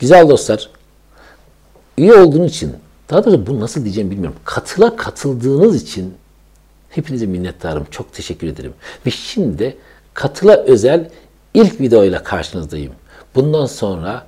Güzel dostlar, üye olduğunuz için, daha doğrusu bunu nasıl diyeceğim bilmiyorum. Katıla katıldığınız için hepinize minnettarım. Çok teşekkür ederim. Ve şimdi katıla özel ilk videoyla karşınızdayım. Bundan sonra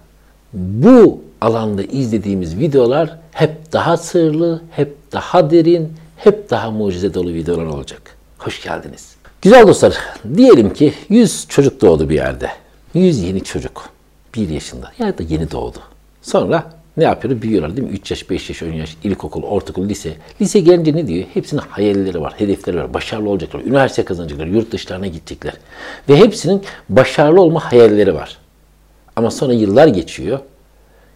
bu alanda izlediğimiz videolar hep daha sırlı, hep daha derin, hep daha mucize dolu videolar olacak. Hoş geldiniz. Güzel dostlar, diyelim ki 100 çocuk doğdu bir yerde. 100 yeni çocuk. 1 yaşında. Ya da yeni doğdu. Sonra ne yapıyor? Büyüyorlar değil mi? 3 yaş, 5 yaş, 10 yaş, ilkokul, ortaokul, lise. Lise gelince ne diyor? Hepsinin hayalleri var, hedefleri var. Başarılı olacaklar, üniversite kazanacaklar, yurt dışlarına gidecekler. Ve hepsinin başarılı olma hayalleri var. Ama sonra yıllar geçiyor.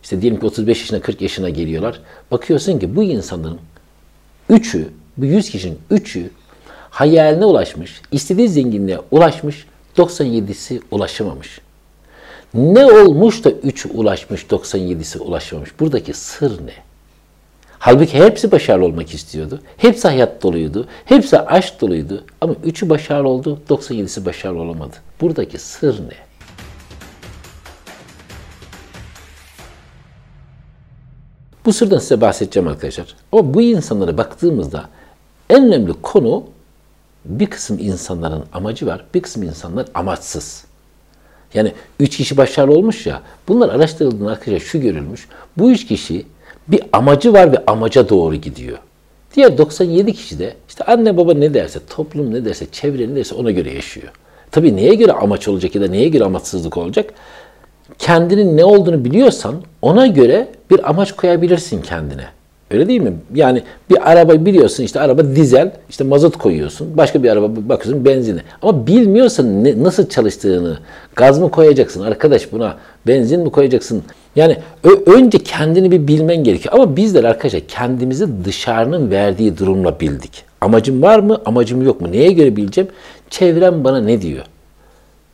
İşte diyelim ki 35 yaşına 40 yaşına geliyorlar. Bakıyorsun ki bu insanların üçü, bu 100 kişinin üçü hayaline ulaşmış, istediği zenginliğe ulaşmış, 97'si ulaşamamış. Ne olmuş da 3'ü ulaşmış, 97'si ulaşamamış? Buradaki sır ne? Halbuki hepsi başarılı olmak istiyordu. Hepsi hayat doluydu. Hepsi aşk doluydu. Ama 3'ü başarılı oldu, 97'si başarılı olamadı. Buradaki sır ne? Bu sırdan size bahsedeceğim arkadaşlar. Ama bu insanlara baktığımızda en önemli konu bir kısım insanların amacı var, bir kısım insanlar amaçsız. Yani üç kişi başarılı olmuş ya, bunlar araştırıldığında arkadaşlar şu görülmüş, bu üç kişi bir amacı var ve amaca doğru gidiyor. Diğer 97 kişi de işte anne baba ne derse, toplum ne derse, çevre ne derse ona göre yaşıyor. Tabii neye göre amaç olacak ya da neye göre amaçsızlık olacak? Kendinin ne olduğunu biliyorsan ona göre bir amaç koyabilirsin kendine. Öyle değil mi? Yani bir araba biliyorsun işte araba dizel, işte mazot koyuyorsun. Başka bir araba bakıyorsun benzine. Ama bilmiyorsan ne, nasıl çalıştığını, gaz mı koyacaksın arkadaş buna, benzin mi koyacaksın? Yani önce kendini bir bilmen gerekiyor. Ama bizler arkadaşlar kendimizi dışarının verdiği durumla bildik. Amacım var mı, amacım yok mu? Neye göre bileceğim? Çevrem bana ne diyor?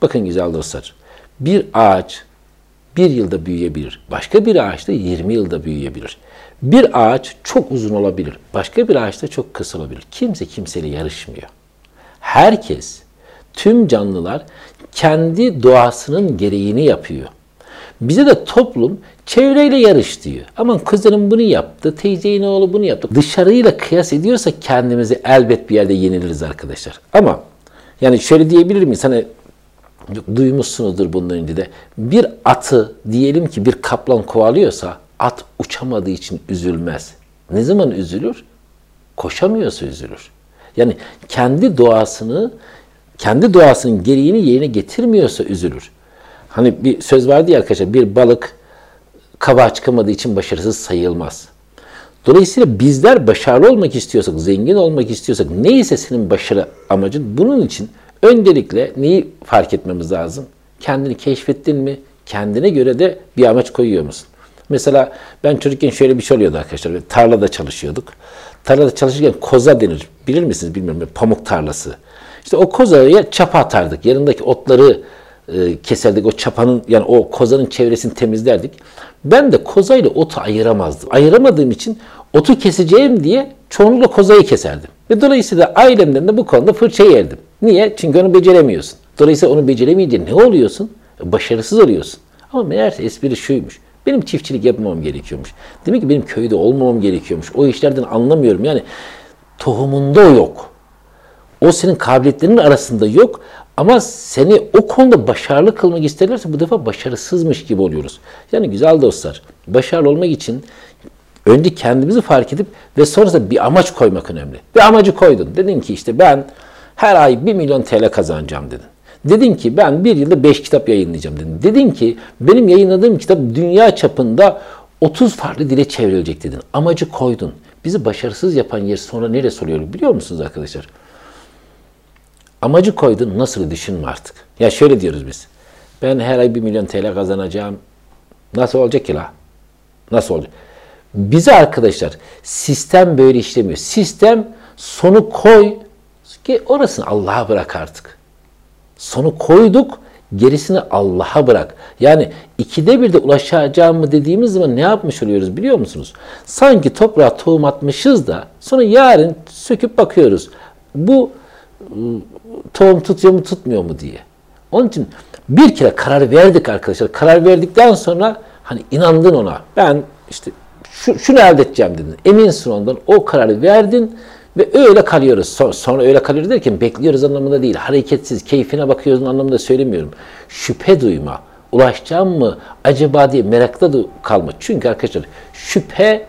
Bakın güzel dostlar. Bir ağaç bir yılda büyüyebilir. Başka bir ağaç da 20 yılda büyüyebilir. Bir ağaç çok uzun olabilir. Başka bir ağaç da çok kısa olabilir. Kimse kimseyle yarışmıyor. Herkes, tüm canlılar kendi doğasının gereğini yapıyor. Bize de toplum çevreyle yarış diyor. Aman kuzenim bunu yaptı, teyzenin oğlu bunu yaptı. Dışarıyla kıyas ediyorsak kendimizi elbet bir yerde yeniliriz arkadaşlar. Ama yani şöyle diyebilir miyiz? Hani duymuşsunuzdur bundan önce de. Bir atı diyelim ki bir kaplan kovalıyorsa at uçamadığı için üzülmez. Ne zaman üzülür? Koşamıyorsa üzülür. Yani kendi doğasını, kendi doğasının gereğini yerine getirmiyorsa üzülür. Hani bir söz vardı ya arkadaşlar, bir balık kava çıkamadığı için başarısız sayılmaz. Dolayısıyla bizler başarılı olmak istiyorsak, zengin olmak istiyorsak, neyse senin başarı amacın, bunun için öncelikle neyi fark etmemiz lazım? Kendini keşfettin mi? Kendine göre de bir amaç koyuyor musun? Mesela ben çocukken şöyle bir şey oluyordu arkadaşlar. Tarlada çalışıyorduk. Tarlada çalışırken koza denir. Bilir misiniz bilmiyorum. Pamuk tarlası. İşte o kozaya çapa atardık. Yanındaki otları e, keserdik. O çapanın yani o kozanın çevresini temizlerdik. Ben de kozayla otu ayıramazdım. Ayıramadığım için otu keseceğim diye çoğunlukla kozayı keserdim. Ve dolayısıyla ailemden de bu konuda fırça yerdim. Niye? Çünkü onu beceremiyorsun. Dolayısıyla onu beceremeyince ne oluyorsun? Başarısız oluyorsun. Ama meğerse espri şuymuş. Benim çiftçilik yapmamam gerekiyormuş. Demek ki benim köyde olmamam gerekiyormuş. O işlerden anlamıyorum. Yani tohumunda yok. O senin kabiliyetlerinin arasında yok. Ama seni o konuda başarılı kılmak isterlerse bu defa başarısızmış gibi oluyoruz. Yani güzel dostlar, başarılı olmak için önce kendimizi fark edip ve sonrasında bir amaç koymak önemli. Bir amacı koydun. Dedin ki işte ben her ay 1 milyon TL kazanacağım dedin. Dedin ki ben bir yılda 5 kitap yayınlayacağım dedin. Dedin ki benim yayınladığım kitap dünya çapında 30 farklı dile çevrilecek dedin. Amacı koydun. Bizi başarısız yapan yer sonra neresi oluyor biliyor musunuz arkadaşlar? Amacı koydun nasıl düşünme artık. Ya şöyle diyoruz biz. Ben her ay 1 milyon TL kazanacağım. Nasıl olacak ki la? Nasıl olacak? Bize arkadaşlar sistem böyle işlemiyor. Sistem sonu koy ki orasını Allah'a bırak artık. Sonu koyduk, gerisini Allah'a bırak. Yani ikide bir de ulaşacağım mı dediğimiz zaman ne yapmış oluyoruz biliyor musunuz? Sanki toprağa tohum atmışız da sonra yarın söküp bakıyoruz. Bu ıı, tohum tutuyor mu tutmuyor mu diye. Onun için bir kere karar verdik arkadaşlar. Karar verdikten sonra Hani inandın ona. Ben işte şu, şunu elde edeceğim dedin. Eminsin ondan. O kararı verdin ve öyle kalıyoruz. Sonra, sonra öyle kalıyoruz derken bekliyoruz anlamında değil. Hareketsiz, keyfine bakıyoruz anlamında söylemiyorum. Şüphe duyma. Ulaşacağım mı acaba diye merakta da kalma. Çünkü arkadaşlar şüphe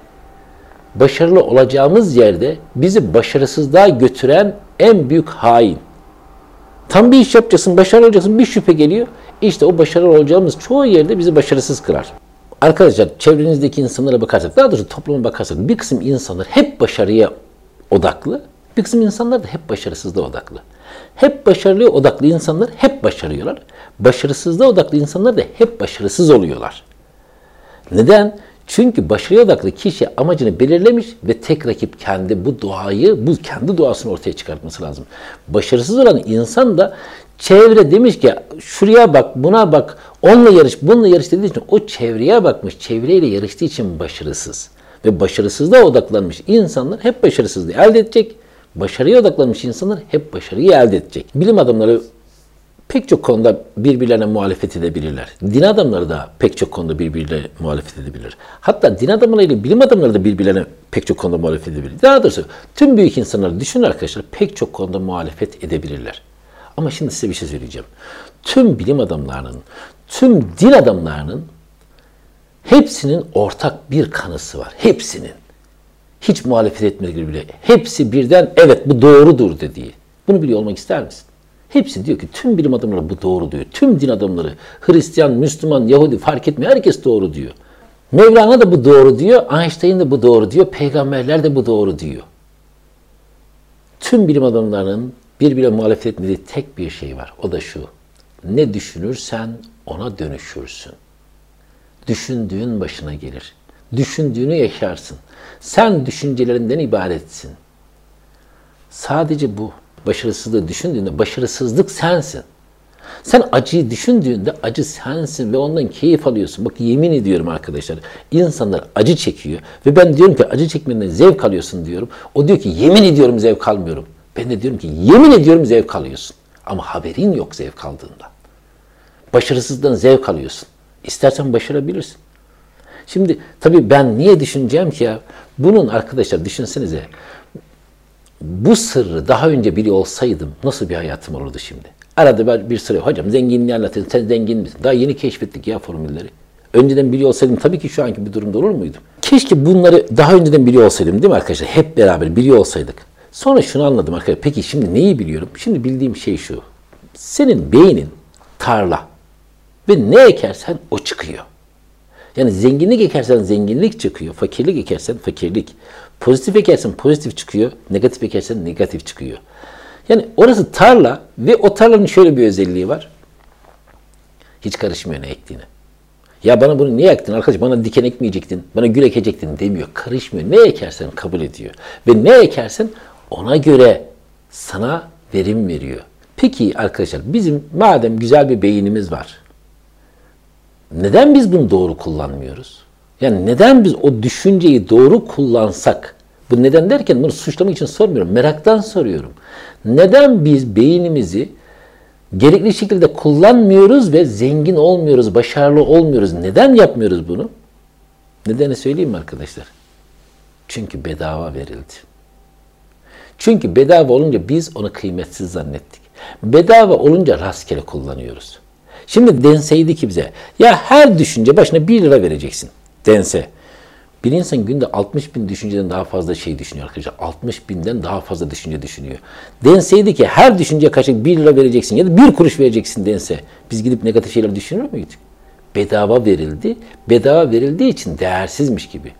başarılı olacağımız yerde bizi başarısızlığa götüren en büyük hain. Tam bir iş yapacaksın, başarılı olacaksın, bir şüphe geliyor. İşte o başarılı olacağımız çoğu yerde bizi başarısız kırar. Arkadaşlar çevrenizdeki insanlara bakarsak, daha doğrusu topluma bakarsak bir kısım insanlar hep başarıya odaklı, bir kısım insanlar da hep başarısızlığa odaklı. Hep başarıya odaklı insanlar hep başarıyorlar. Başarısızlığa odaklı insanlar da hep başarısız oluyorlar. Neden? Çünkü başarıya odaklı kişi amacını belirlemiş ve tek rakip kendi bu doğayı, bu kendi doğasını ortaya çıkartması lazım. Başarısız olan insan da çevre demiş ki şuraya bak, buna bak, onunla yarış, bununla yarış dediği için o çevreye bakmış, çevreyle yarıştığı için başarısız. Ve başarısızlığa odaklanmış insanlar hep başarısızlığı elde edecek. Başarıya odaklanmış insanlar hep başarıyı elde edecek. Bilim adamları pek çok konuda birbirlerine muhalefet edebilirler. Din adamları da pek çok konuda birbirlerine muhalefet edebilir. Hatta din adamları ile bilim adamları da birbirlerine pek çok konuda muhalefet edebilir. Daha doğrusu tüm büyük insanları düşünün arkadaşlar pek çok konuda muhalefet edebilirler. Ama şimdi size bir şey söyleyeceğim. Tüm bilim adamlarının, tüm din adamlarının hepsinin ortak bir kanısı var. Hepsinin. Hiç muhalefet etmediği bile. Hepsi birden evet bu doğrudur dediği. Bunu biliyor olmak ister misin? Hepsi diyor ki tüm bilim adamları bu doğru diyor. Tüm din adamları Hristiyan, Müslüman, Yahudi fark etmiyor. Herkes doğru diyor. Mevlana da bu doğru diyor. Einstein de bu doğru diyor. Peygamberler de bu doğru diyor. Tüm bilim adamlarının birbirine muhalefet etmediği tek bir şey var. O da şu. Ne düşünürsen ona dönüşürsün. Düşündüğün başına gelir. Düşündüğünü yaşarsın. Sen düşüncelerinden ibaretsin. Sadece bu başarısızlığı düşündüğünde başarısızlık sensin. Sen acıyı düşündüğünde acı sensin ve ondan keyif alıyorsun. Bak yemin ediyorum arkadaşlar. insanlar acı çekiyor ve ben diyorum ki acı çekmenden zevk alıyorsun diyorum. O diyor ki yemin ediyorum zevk almıyorum. Ben de diyorum ki yemin ediyorum zevk alıyorsun. Ama haberin yok zevk aldığında. Başarısızlıktan zevk alıyorsun. İstersen başarabilirsin. Şimdi tabii ben niye düşüneceğim ki ya? Bunun arkadaşlar düşünsenize bu sırrı daha önce biri olsaydım nasıl bir hayatım olurdu şimdi? Arada ben bir sıra hocam zenginliği anlatın sen zengin misin? Daha yeni keşfettik ya formülleri. Önceden biliyor olsaydım tabii ki şu anki bir durumda olur muydum? Keşke bunları daha önceden biliyor olsaydım değil mi arkadaşlar? Hep beraber biliyor olsaydık. Sonra şunu anladım arkadaşlar. Peki şimdi neyi biliyorum? Şimdi bildiğim şey şu. Senin beynin tarla. Ve ne ekersen o çıkıyor. Yani zenginlik ekersen zenginlik çıkıyor. Fakirlik ekersen fakirlik. Pozitif ekersen pozitif çıkıyor. Negatif ekersen negatif çıkıyor. Yani orası tarla ve o tarlanın şöyle bir özelliği var. Hiç karışmıyor ne ektiğine. Ya bana bunu niye ektin arkadaş? Bana diken ekmeyecektin, bana gül ekecektin demiyor. Karışmıyor. Ne ekersen kabul ediyor. Ve ne ekersen ona göre sana verim veriyor. Peki arkadaşlar bizim madem güzel bir beynimiz var. Neden biz bunu doğru kullanmıyoruz? Yani neden biz o düşünceyi doğru kullansak? Bu neden derken bunu suçlamak için sormuyorum. Meraktan soruyorum. Neden biz beynimizi gerekli şekilde kullanmıyoruz ve zengin olmuyoruz, başarılı olmuyoruz? Neden yapmıyoruz bunu? Nedeni söyleyeyim mi arkadaşlar? Çünkü bedava verildi. Çünkü bedava olunca biz onu kıymetsiz zannettik. Bedava olunca rastgele kullanıyoruz. Şimdi denseydi ki bize ya her düşünce başına 1 lira vereceksin dense. Bir insan günde 60 bin düşünceden daha fazla şey düşünüyor arkadaşlar. 60 binden daha fazla düşünce düşünüyor. Denseydi ki her düşünceye karşı 1 lira vereceksin ya da 1 kuruş vereceksin dense. Biz gidip negatif şeyler düşünür müydük? Bedava verildi. Bedava verildiği için değersizmiş gibi.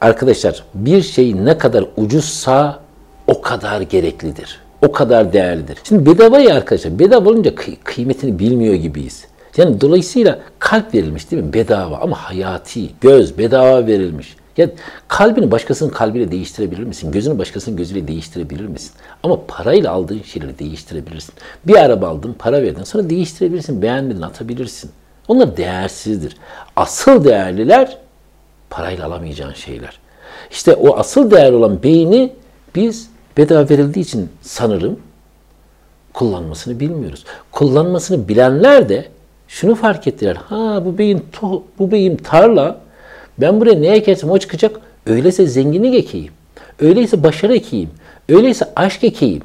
Arkadaşlar bir şey ne kadar ucuzsa o kadar gereklidir. O kadar değerlidir. Şimdi bedava ya arkadaşlar. Bedava olunca kıy- kıymetini bilmiyor gibiyiz. Yani dolayısıyla kalp verilmiş değil mi? Bedava ama hayati. Göz bedava verilmiş. Ya kalbini başkasının kalbiyle değiştirebilir misin? Gözünü başkasının gözüyle değiştirebilir misin? Ama parayla aldığın şeyleri değiştirebilirsin. Bir araba aldın, para verdin, sonra değiştirebilirsin, beğenmedin, atabilirsin. Onlar değersizdir. Asıl değerliler parayla alamayacağın şeyler. İşte o asıl değer olan beyni biz bedava verildiği için sanırım kullanmasını bilmiyoruz. Kullanmasını bilenler de Şunu fark ettiler. Ha bu beyin to, bu beyin tarla. Ben buraya ne ekersem o çıkacak. Öyleyse zenginlik ekeyim. Öyleyse başarı ekeyim. Öyleyse aşk ekeyim.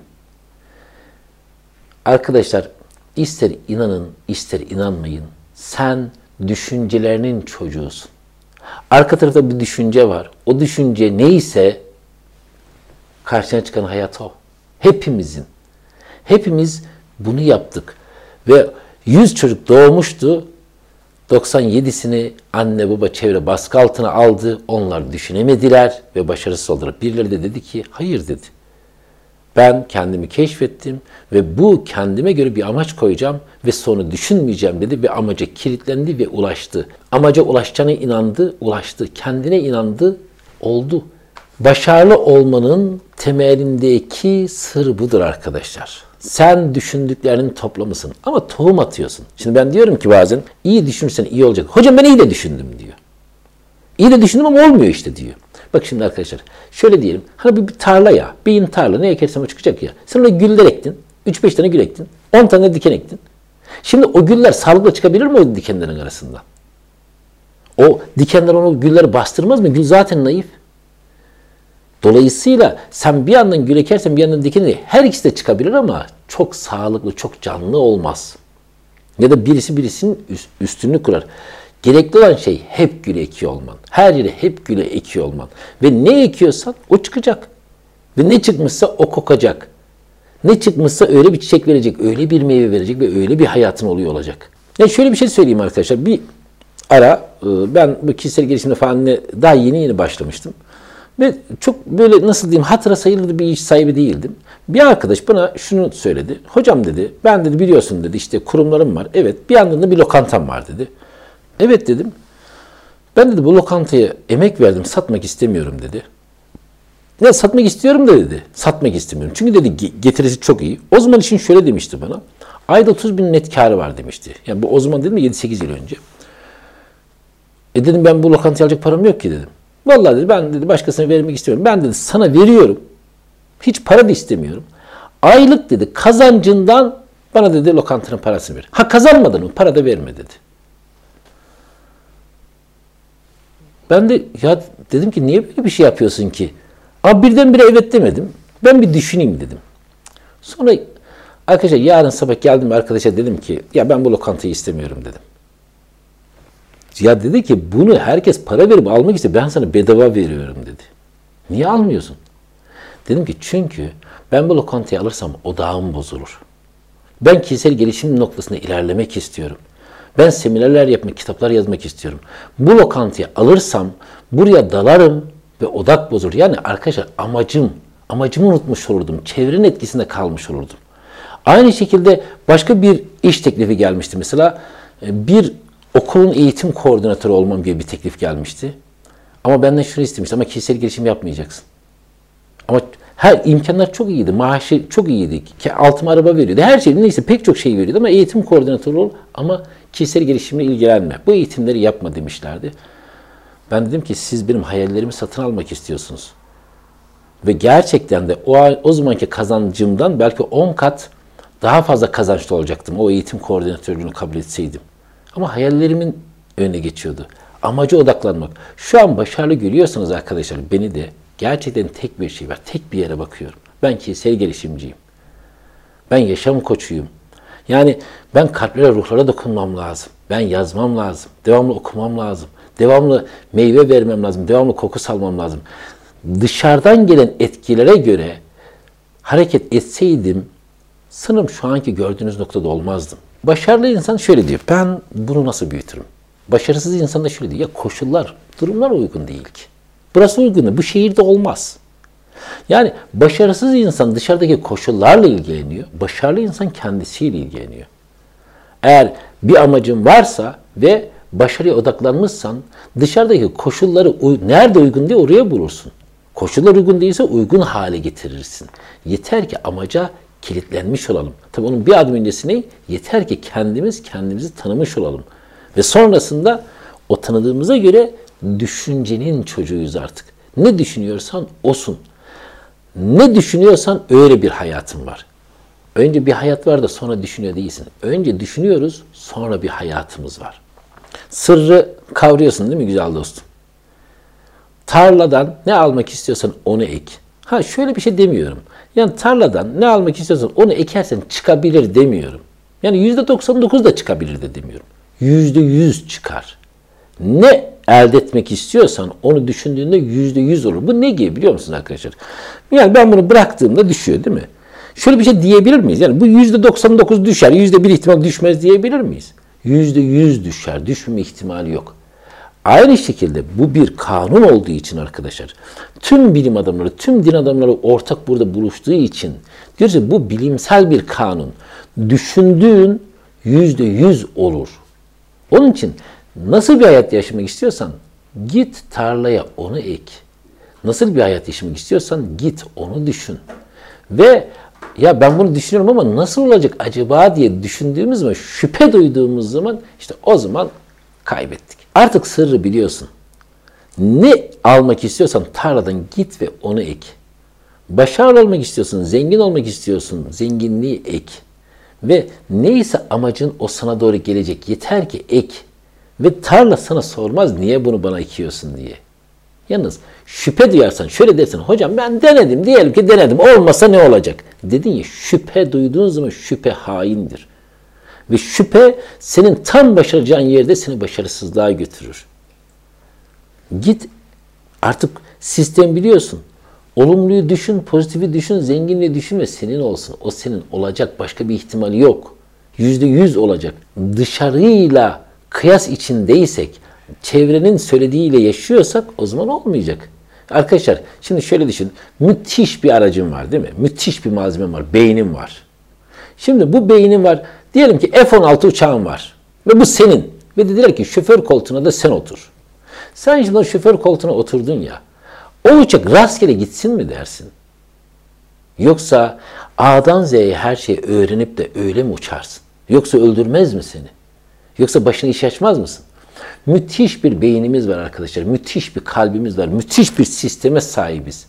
Arkadaşlar ister inanın ister inanmayın. Sen düşüncelerinin çocuğusun. Arka tarafta bir düşünce var. O düşünce neyse karşına çıkan hayat o. Hepimizin. Hepimiz bunu yaptık. Ve 100 çocuk doğmuştu. 97'sini anne baba çevre baskı altına aldı. Onlar düşünemediler ve başarısız oldular. Birileri de dedi ki hayır dedi. Ben kendimi keşfettim ve bu kendime göre bir amaç koyacağım ve sonra düşünmeyeceğim dedi ve amaca kilitlendi ve ulaştı. Amaca ulaşacağına inandı, ulaştı. Kendine inandı, oldu. Başarılı olmanın temelindeki sır budur arkadaşlar. Sen düşündüklerinin toplamısın ama tohum atıyorsun. Şimdi ben diyorum ki bazen iyi düşünürsen iyi olacak. Hocam ben iyi de düşündüm diyor. İyi de düşündüm ama olmuyor işte diyor. Bak şimdi arkadaşlar şöyle diyelim. Hani bir, bir tarla ya. Bir tarla ne ekersen o çıkacak ya. Sen orada güller ektin. 3-5 tane gül ektin. 10 tane diken ektin. Şimdi o güller sağlıklı çıkabilir mi o dikenlerin arasında? O dikenler onu gülleri bastırmaz mı? Gül zaten naif. Dolayısıyla sen bir yandan gül ekersen bir yandan diken her ikisi de çıkabilir ama çok sağlıklı, çok canlı olmaz. Ya da birisi birisinin üstünlüğü kurar. Gerekli olan şey hep güle ekiyor olman. Her yere hep güle ekiyor olman. Ve ne ekiyorsan o çıkacak. Ve ne çıkmışsa o kokacak. Ne çıkmışsa öyle bir çiçek verecek, öyle bir meyve verecek ve öyle bir hayatın oluyor olacak. Yani şöyle bir şey söyleyeyim arkadaşlar. Bir ara e, ben bu kişisel gelişimde falan daha yeni yeni başlamıştım. Ve çok böyle nasıl diyeyim hatıra sayılır bir iş sahibi değildim. Bir arkadaş bana şunu söyledi. Hocam dedi ben dedi biliyorsun dedi işte kurumlarım var. Evet bir yandan da bir lokantam var dedi. Evet dedim. Ben dedi bu lokantaya emek verdim satmak istemiyorum dedi. Ne satmak istiyorum da dedi. Satmak istemiyorum. Çünkü dedi getirisi çok iyi. O zaman için şöyle demişti bana. Ayda 30 bin net karı var demişti. Yani bu o zaman dedim 7-8 yıl önce. E dedim ben bu lokantaya alacak param yok ki dedim. Vallahi dedi ben dedi başkasına vermek istiyorum. Ben dedi sana veriyorum. Hiç para da istemiyorum. Aylık dedi kazancından bana dedi lokantanın parasını ver. Ha kazanmadın mı para da verme dedi. Ben de ya dedim ki niye böyle bir şey yapıyorsun ki? Ama birdenbire evet demedim. Ben bir düşüneyim dedim. Sonra arkadaşlar yarın sabah geldim arkadaşa dedim ki ya ben bu lokantayı istemiyorum dedim. Ya dedi ki bunu herkes para verip almak istiyor. Ben sana bedava veriyorum dedi. Niye almıyorsun? Dedim ki çünkü ben bu lokantayı alırsam odağım bozulur. Ben kişisel gelişim noktasında ilerlemek istiyorum. Ben seminerler yapmak, kitaplar yazmak istiyorum. Bu lokantayı alırsam buraya dalarım ve odak bozulur. Yani arkadaşlar amacım, amacımı unutmuş olurdum. Çevrenin etkisinde kalmış olurdum. Aynı şekilde başka bir iş teklifi gelmişti. Mesela e, bir okulun eğitim koordinatörü olmam gibi bir teklif gelmişti. Ama benden şunu istemişti ama kişisel gelişim yapmayacaksın. Ama her imkanlar çok iyiydi. Maaşı çok iyiydi. Altıma araba veriyordu. Her şey neyse pek çok şey veriyordu ama eğitim koordinatörü ol ama kişisel gelişimle ilgilenme. Bu eğitimleri yapma demişlerdi. Ben dedim ki siz benim hayallerimi satın almak istiyorsunuz. Ve gerçekten de o, o zamanki kazancımdan belki 10 kat daha fazla kazançlı olacaktım. O eğitim koordinatörlüğünü kabul etseydim. Ama hayallerimin önüne geçiyordu. Amaca odaklanmak. Şu an başarılı görüyorsanız arkadaşlar beni de gerçekten tek bir şey var. Tek bir yere bakıyorum. Ben kişisel gelişimciyim. Ben yaşam koçuyum. Yani ben kalplere, ruhlara dokunmam lazım. Ben yazmam lazım. Devamlı okumam lazım. Devamlı meyve vermem lazım. Devamlı koku salmam lazım. Dışarıdan gelen etkilere göre hareket etseydim sanırım şu anki gördüğünüz noktada olmazdım. Başarılı insan şöyle diyor. Ben bunu nasıl büyütürüm? Başarısız insan da şöyle diyor. Ya koşullar, durumlar uygun değil ki. Burası uygun değil. Bu şehirde olmaz. Yani başarısız insan dışarıdaki koşullarla ilgileniyor. Başarılı insan kendisiyle ilgileniyor. Eğer bir amacın varsa ve başarıya odaklanmışsan dışarıdaki koşulları nerede uygun diye oraya bulursun. Koşullar uygun değilse uygun hale getirirsin. Yeter ki amaca kilitlenmiş olalım. Tabi onun bir adım öncesi ne? Yeter ki kendimiz kendimizi tanımış olalım. Ve sonrasında o tanıdığımıza göre düşüncenin çocuğuyuz artık. Ne düşünüyorsan osun. Ne düşünüyorsan öyle bir hayatın var. Önce bir hayat var da sonra düşünüyor değilsin. Önce düşünüyoruz, sonra bir hayatımız var. Sırrı kavruyorsun değil mi güzel dostum? Tarladan ne almak istiyorsan onu ek. Ha şöyle bir şey demiyorum. Yani tarladan ne almak istiyorsan onu ekersen çıkabilir demiyorum. Yani yüzde 99 da çıkabilir de demiyorum. Yüzde yüz çıkar. Ne elde etmek istiyorsan onu düşündüğünde yüzde yüz olur. Bu ne gibi biliyor musunuz arkadaşlar? Yani ben bunu bıraktığımda düşüyor değil mi? Şöyle bir şey diyebilir miyiz? Yani bu yüzde 99 düşer, yüzde bir ihtimal düşmez diyebilir miyiz? Yüzde yüz düşer, düşmeme ihtimali yok. Aynı şekilde bu bir kanun olduğu için arkadaşlar, tüm bilim adamları, tüm din adamları ortak burada buluştuğu için diyoruz ki bu bilimsel bir kanun. Düşündüğün yüzde yüz olur. Onun için nasıl bir hayat yaşamak istiyorsan git tarlaya onu ek. Nasıl bir hayat yaşamak istiyorsan git onu düşün. Ve ya ben bunu düşünüyorum ama nasıl olacak acaba diye düşündüğümüz zaman, şüphe duyduğumuz zaman işte o zaman kaybettik. Artık sırrı biliyorsun. Ne almak istiyorsan tarladan git ve onu ek. Başarılı olmak istiyorsun, zengin olmak istiyorsun, zenginliği ek. Ve neyse amacın o sana doğru gelecek. Yeter ki ek. Ve tarla sana sormaz niye bunu bana ekiyorsun diye. Yalnız şüphe duyarsan şöyle dersin hocam ben denedim diyelim ki denedim olmasa ne olacak? Dedin ya şüphe duyduğun zaman şüphe haindir. Ve şüphe senin tam başaracağın yerde seni başarısızlığa götürür. Git artık sistem biliyorsun. Olumluyu düşün, pozitifi düşün, zenginliği düşün ve senin olsun. O senin olacak başka bir ihtimali yok. Yüzde yüz olacak. Dışarıyla kıyas içindeysek, çevrenin söylediğiyle yaşıyorsak o zaman olmayacak. Arkadaşlar şimdi şöyle düşün. Müthiş bir aracım var değil mi? Müthiş bir malzemem var. Beynim var. Şimdi bu beynim var. Diyelim ki F-16 uçağın var. Ve bu senin. Ve dediler ki şoför koltuğuna da sen otur. Sen şimdi o şoför koltuğuna oturdun ya. O uçak rastgele gitsin mi dersin? Yoksa A'dan Z'ye her şeyi öğrenip de öyle mi uçarsın? Yoksa öldürmez mi seni? Yoksa başına iş açmaz mısın? Müthiş bir beynimiz var arkadaşlar. Müthiş bir kalbimiz var. Müthiş bir sisteme sahibiz.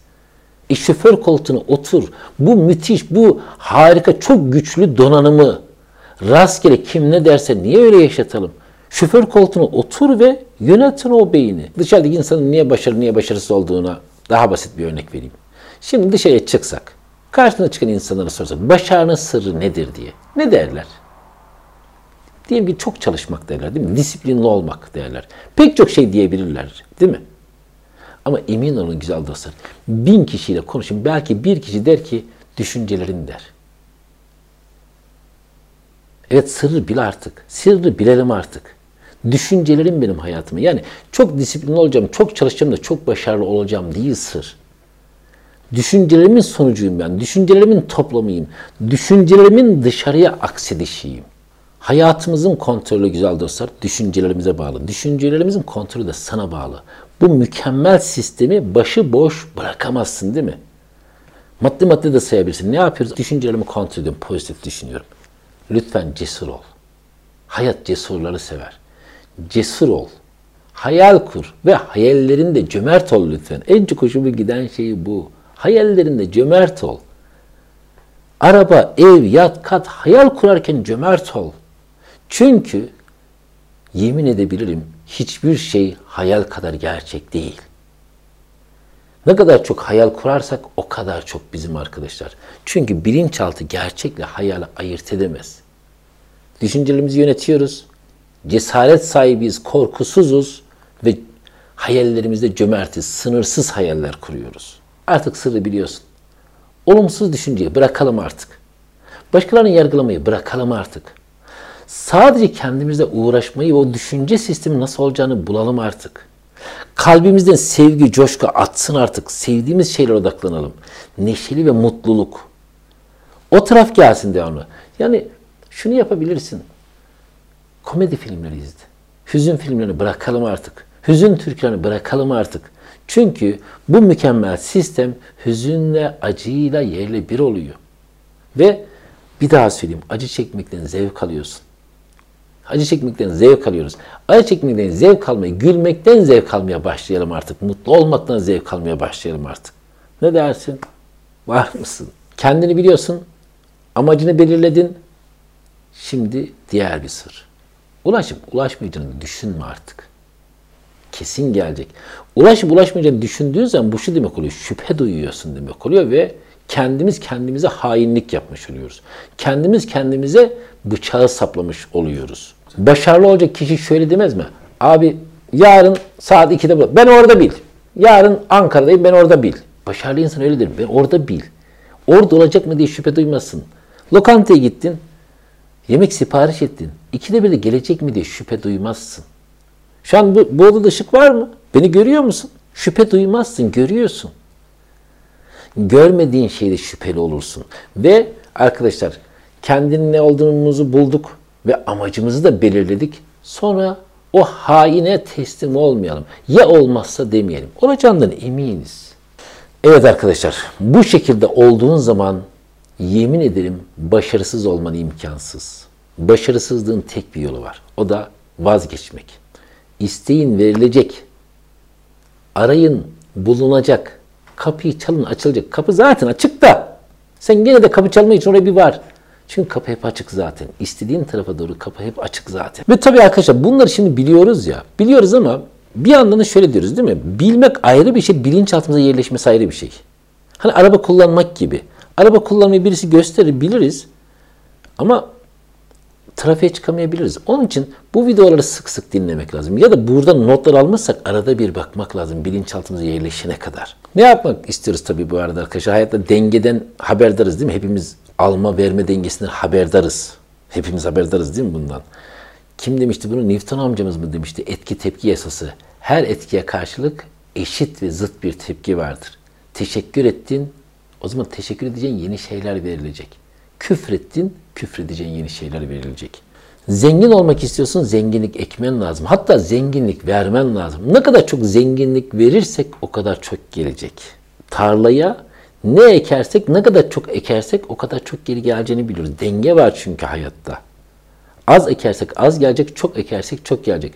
E şoför koltuğuna otur. Bu müthiş, bu harika, çok güçlü donanımı rastgele kim ne derse niye öyle yaşatalım? Şoför koltuğuna otur ve yönetin o beyni. Dışarıdaki insanın niye başarılı, niye başarısız olduğuna daha basit bir örnek vereyim. Şimdi dışarıya çıksak, karşına çıkan insanlara sorsak, başarının sırrı nedir diye. Ne derler? Diyelim ki çok çalışmak derler değil mi? Disiplinli olmak derler. Pek çok şey diyebilirler değil mi? Ama emin olun güzel dostlar. Bin kişiyle konuşun. Belki bir kişi der ki düşüncelerin der. Evet sırrı bil artık. Sırrı bilelim artık. Düşüncelerim benim hayatımı. Yani çok disiplinli olacağım, çok çalışacağım da çok başarılı olacağım değil sır. Düşüncelerimin sonucuyum ben. Düşüncelerimin toplamıyım. Düşüncelerimin dışarıya aksedişiyim. Hayatımızın kontrolü güzel dostlar düşüncelerimize bağlı. Düşüncelerimizin kontrolü de sana bağlı. Bu mükemmel sistemi başı boş bırakamazsın değil mi? Maddi maddi de sayabilirsin. Ne yapıyoruz? Düşüncelerimi kontrol ediyorum. Pozitif düşünüyorum. Lütfen cesur ol. Hayat cesurları sever. Cesur ol. Hayal kur ve hayallerinde cömert ol lütfen. En çok hoşuma giden şey bu. Hayallerinde cömert ol. Araba, ev, yat, kat, hayal kurarken cömert ol. Çünkü yemin edebilirim hiçbir şey hayal kadar gerçek değil. Ne kadar çok hayal kurarsak o kadar çok bizim arkadaşlar. Çünkü bilinçaltı gerçekle hayali ayırt edemez. Düşüncelerimizi yönetiyoruz. Cesaret sahibiyiz, korkusuzuz ve hayallerimizde cömertiz, sınırsız hayaller kuruyoruz. Artık sırrı biliyorsun. Olumsuz düşünceyi bırakalım artık. Başkalarını yargılamayı bırakalım artık. Sadece kendimizle uğraşmayı ve o düşünce sistemi nasıl olacağını bulalım artık. Kalbimizden sevgi, coşku atsın artık. Sevdiğimiz şeylere odaklanalım. Neşeli ve mutluluk. O taraf gelsin devamlı. Yani şunu yapabilirsin. Komedi filmleri izle. Hüzün filmlerini bırakalım artık. Hüzün türkülerini bırakalım artık. Çünkü bu mükemmel sistem hüzünle, acıyla yerle bir oluyor. Ve bir daha söyleyeyim, acı çekmekten zevk alıyorsun. Acı çekmekten zevk alıyoruz. Acı çekmekten zevk almayı, gülmekten zevk almaya başlayalım artık. Mutlu olmaktan zevk almaya başlayalım artık. Ne dersin? Var mısın? Kendini biliyorsun. Amacını belirledin. Şimdi diğer bir sır. Ulaşıp ulaşmayacağını düşünme artık. Kesin gelecek. Ulaşıp ulaşmayacağını düşündüğün zaman bu şu demek oluyor. Şüphe duyuyorsun demek oluyor ve kendimiz kendimize hainlik yapmış oluyoruz. Kendimiz kendimize bıçağı saplamış oluyoruz. Başarılı olacak kişi şöyle demez mi? Abi yarın saat 2'de bul. Ben orada bil. Yarın Ankara'dayım ben orada bil. Başarılı insan öyledir. Ben orada bil. Orada olacak mı diye şüphe duymasın. Lokantaya gittin. Yemek sipariş ettin. İkide bir de gelecek mi diye şüphe duymazsın. Şu an bu, bu odada ışık var mı? Beni görüyor musun? Şüphe duymazsın, görüyorsun. Görmediğin şeyde şüpheli olursun. Ve arkadaşlar kendinin ne olduğumuzu bulduk ve amacımızı da belirledik. Sonra o haine teslim olmayalım. Ya olmazsa demeyelim. Olacağından eminiz. Evet arkadaşlar bu şekilde olduğun zaman yemin ederim başarısız olman imkansız. Başarısızlığın tek bir yolu var. O da vazgeçmek. İsteğin verilecek. Arayın bulunacak. Kapıyı çalın açılacak. Kapı zaten açık da. Sen gene de kapı çalma için oraya bir var. Çünkü kapı hep açık zaten. İstediğin tarafa doğru kapı hep açık zaten. Ve tabii arkadaşlar bunları şimdi biliyoruz ya. Biliyoruz ama bir yandan da şöyle diyoruz değil mi? Bilmek ayrı bir şey, bilinçaltımıza yerleşmesi ayrı bir şey. Hani araba kullanmak gibi. Araba kullanmayı birisi gösterir, biliriz. Ama trafiğe çıkamayabiliriz. Onun için bu videoları sık sık dinlemek lazım. Ya da burada notlar almazsak arada bir bakmak lazım bilinçaltımıza yerleşene kadar. Ne yapmak istiyoruz tabii bu arada arkadaşlar? Hayatta dengeden haberdarız değil mi? Hepimiz alma verme dengesinden haberdarız. Hepimiz haberdarız değil mi bundan? Kim demişti bunu? Newton amcamız mı demişti? Etki tepki yasası. Her etkiye karşılık eşit ve zıt bir tepki vardır. Teşekkür ettin, o zaman teşekkür edeceğin yeni şeyler verilecek. Küfrettin, küfredeceğin yeni şeyler verilecek. Zengin olmak istiyorsun, zenginlik ekmen lazım. Hatta zenginlik vermen lazım. Ne kadar çok zenginlik verirsek o kadar çok gelecek. Tarlaya ne ekersek, ne kadar çok ekersek o kadar çok geri geleceğini biliyoruz. Denge var çünkü hayatta. Az ekersek az gelecek, çok ekersek çok gelecek.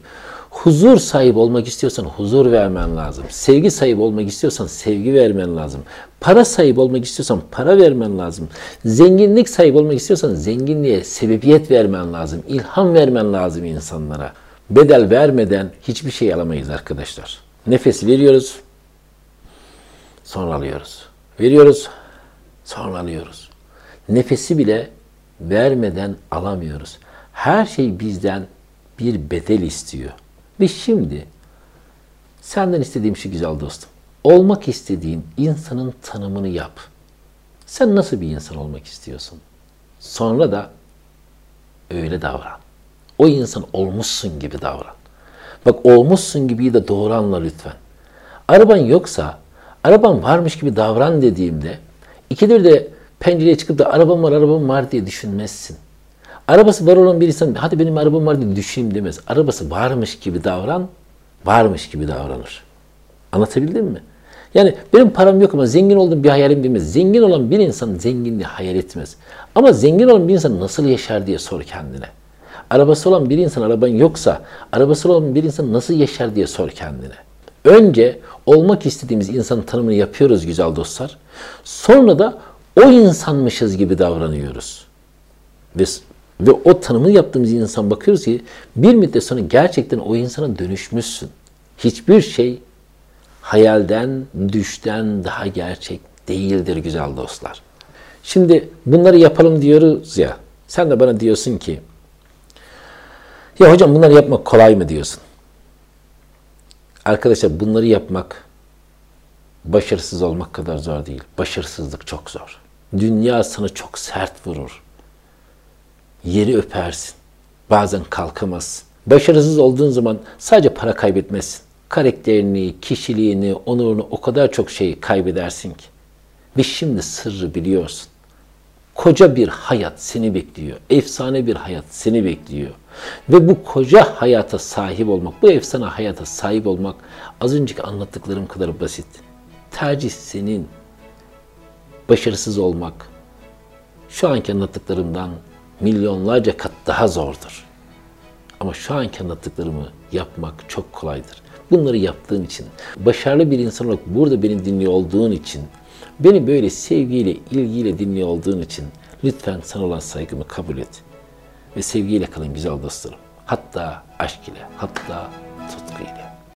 Huzur sahibi olmak istiyorsan huzur vermen lazım. Sevgi sahibi olmak istiyorsan sevgi vermen lazım. Para sahibi olmak istiyorsan para vermen lazım. Zenginlik sahibi olmak istiyorsan zenginliğe sebebiyet vermen lazım. İlham vermen lazım insanlara. Bedel vermeden hiçbir şey alamayız arkadaşlar. Nefes veriyoruz, sonra alıyoruz. Veriyoruz, sonra alıyoruz. Nefesi bile vermeden alamıyoruz. Her şey bizden bir bedel istiyor. Ve şimdi senden istediğim şu güzel dostum. Olmak istediğin insanın tanımını yap. Sen nasıl bir insan olmak istiyorsun? Sonra da öyle davran. O insan olmuşsun gibi davran. Bak olmuşsun gibi de doğru anla lütfen. Araban yoksa, araban varmış gibi davran dediğimde ikidir de pencereye çıkıp da arabam var, arabam var diye düşünmezsin. Arabası var olan bir insan hadi benim arabam var diye düşüneyim demez. Arabası varmış gibi davran, varmış gibi davranır. Anlatabildim mi? Yani benim param yok ama zengin oldum bir hayalim demez. Zengin olan bir insan zenginliği hayal etmez. Ama zengin olan bir insan nasıl yaşar diye sor kendine. Arabası olan bir insan araban yoksa, arabası olan bir insan nasıl yaşar diye sor kendine. Önce olmak istediğimiz insanın tanımını yapıyoruz güzel dostlar. Sonra da o insanmışız gibi davranıyoruz. Ve ve o tanımı yaptığımız insan bakıyoruz ki bir müddet sonra gerçekten o insana dönüşmüşsün. Hiçbir şey hayalden, düşten daha gerçek değildir güzel dostlar. Şimdi bunları yapalım diyoruz ya. Sen de bana diyorsun ki ya hocam bunları yapmak kolay mı diyorsun? Arkadaşlar bunları yapmak başarısız olmak kadar zor değil. Başarısızlık çok zor. Dünya sana çok sert vurur yeri öpersin. Bazen kalkamazsın. Başarısız olduğun zaman sadece para kaybetmezsin. Karakterini, kişiliğini, onurunu o kadar çok şey kaybedersin ki. Ve şimdi sırrı biliyorsun. Koca bir hayat seni bekliyor. Efsane bir hayat seni bekliyor. Ve bu koca hayata sahip olmak, bu efsane hayata sahip olmak az önceki anlattıklarım kadar basit. Tercih senin. Başarısız olmak şu anki anlattıklarımdan milyonlarca kat daha zordur. Ama şu anki anlattıklarımı yapmak çok kolaydır. Bunları yaptığın için, başarılı bir insan olarak burada beni dinliyor olduğun için, beni böyle sevgiyle, ilgiyle dinliyor olduğun için Lütfen sana olan saygımı kabul et. Ve sevgiyle kalın güzel dostlarım. Hatta aşk ile, hatta